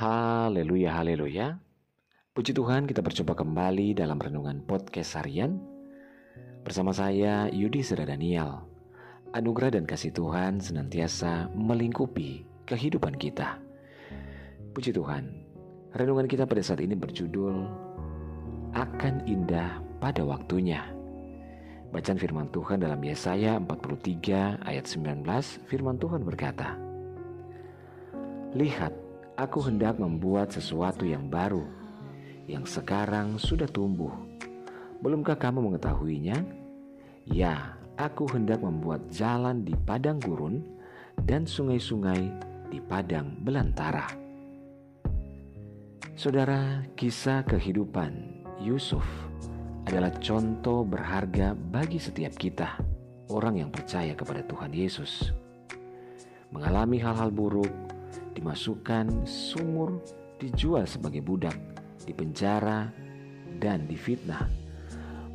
Haleluya, haleluya. Puji Tuhan kita berjumpa kembali dalam Renungan Podcast Harian. Bersama saya Yudi Sera Daniel. Anugerah dan kasih Tuhan senantiasa melingkupi kehidupan kita. Puji Tuhan Renungan kita pada saat ini berjudul Akan indah pada waktunya. Bacaan firman Tuhan dalam Yesaya 43 ayat 19 Firman Tuhan berkata Lihat Aku hendak membuat sesuatu yang baru, yang sekarang sudah tumbuh. Belumkah kamu mengetahuinya? Ya, aku hendak membuat jalan di padang gurun dan sungai-sungai di padang belantara. Saudara, kisah kehidupan Yusuf adalah contoh berharga bagi setiap kita, orang yang percaya kepada Tuhan Yesus. Mengalami hal-hal buruk, dimasukkan sumur, dijual sebagai budak, dipenjara, dan difitnah.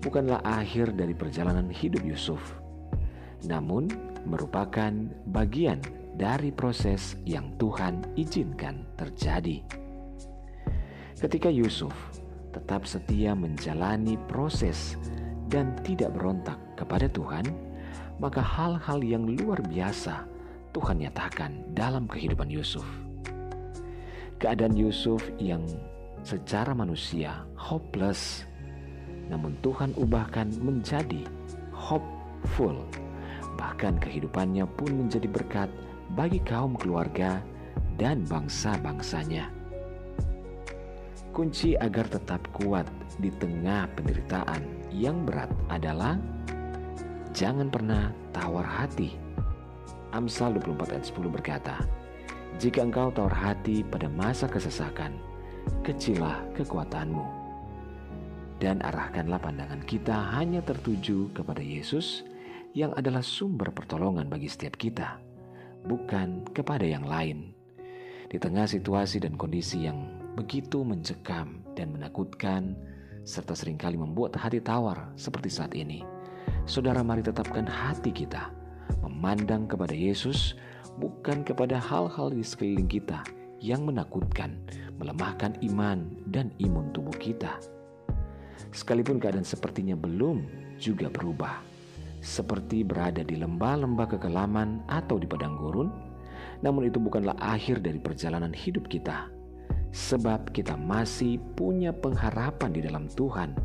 Bukanlah akhir dari perjalanan hidup Yusuf, namun merupakan bagian dari proses yang Tuhan izinkan terjadi. Ketika Yusuf tetap setia menjalani proses dan tidak berontak kepada Tuhan, maka hal-hal yang luar biasa Tuhan nyatakan dalam kehidupan Yusuf. Keadaan Yusuf yang secara manusia hopeless, namun Tuhan ubahkan menjadi hopeful. Bahkan kehidupannya pun menjadi berkat bagi kaum keluarga dan bangsa-bangsanya. Kunci agar tetap kuat di tengah penderitaan yang berat adalah jangan pernah tawar hati Amsal 24 ayat 10 berkata, Jika engkau tawar hati pada masa kesesakan, kecilah kekuatanmu. Dan arahkanlah pandangan kita hanya tertuju kepada Yesus yang adalah sumber pertolongan bagi setiap kita, bukan kepada yang lain. Di tengah situasi dan kondisi yang begitu mencekam dan menakutkan, serta sering kali membuat hati tawar seperti saat ini, saudara mari tetapkan hati kita memandang kepada Yesus, bukan kepada hal-hal di sekeliling kita yang menakutkan, melemahkan iman dan imun tubuh kita. Sekalipun keadaan sepertinya belum juga berubah, seperti berada di lembah-lembah kekelaman atau di padang gurun, namun itu bukanlah akhir dari perjalanan hidup kita, sebab kita masih punya pengharapan di dalam Tuhan,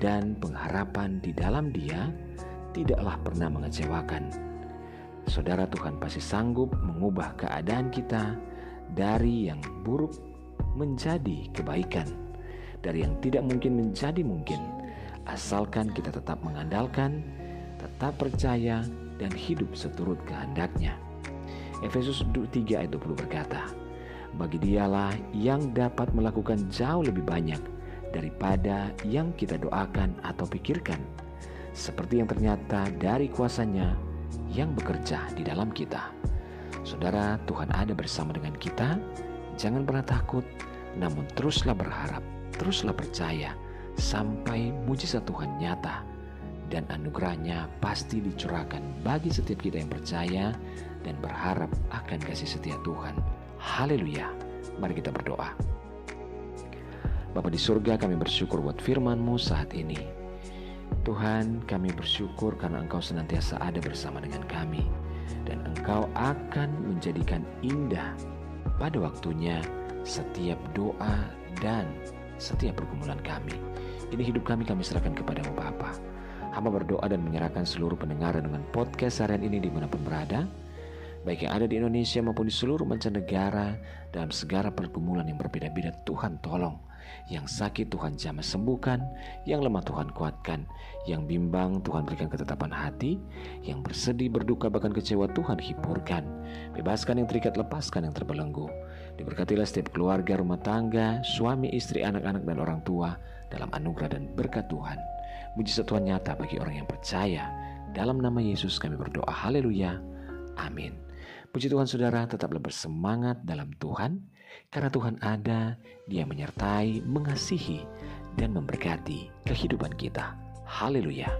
dan pengharapan di dalam Dia tidaklah pernah mengecewakan. Saudara Tuhan pasti sanggup mengubah keadaan kita dari yang buruk menjadi kebaikan, dari yang tidak mungkin menjadi mungkin, asalkan kita tetap mengandalkan, tetap percaya, dan hidup seturut kehendaknya. Efesus 3 ayat 20 berkata, Bagi dialah yang dapat melakukan jauh lebih banyak daripada yang kita doakan atau pikirkan seperti yang ternyata dari kuasanya yang bekerja di dalam kita. Saudara, Tuhan ada bersama dengan kita. Jangan pernah takut, namun teruslah berharap, teruslah percaya sampai mujizat Tuhan nyata dan anugerahnya pasti dicurahkan bagi setiap kita yang percaya dan berharap akan kasih setia Tuhan. Haleluya. Mari kita berdoa. Bapa di surga kami bersyukur buat firman-Mu saat ini. Tuhan, kami bersyukur karena Engkau senantiasa ada bersama dengan kami, dan Engkau akan menjadikan indah pada waktunya setiap doa dan setiap pergumulan kami. Ini hidup kami kami serahkan kepada Bapa. Hamba berdoa dan menyerahkan seluruh pendengar dengan podcast harian ini di mana pun berada, baik yang ada di Indonesia maupun di seluruh mancanegara dalam segala pergumulan yang berbeda-beda. Tuhan tolong yang sakit Tuhan jamah sembuhkan, yang lemah Tuhan kuatkan, yang bimbang Tuhan berikan ketetapan hati, yang bersedih, berduka, bahkan kecewa Tuhan hiburkan. Bebaskan yang terikat, lepaskan yang terbelenggu. Diberkatilah setiap keluarga, rumah tangga, suami, istri, anak-anak, dan orang tua dalam anugerah dan berkat Tuhan. Mujizat Tuhan nyata bagi orang yang percaya. Dalam nama Yesus kami berdoa. Haleluya. Amin. Puji Tuhan saudara tetaplah bersemangat dalam Tuhan karena Tuhan ada, Dia menyertai, mengasihi, dan memberkati kehidupan kita. Haleluya!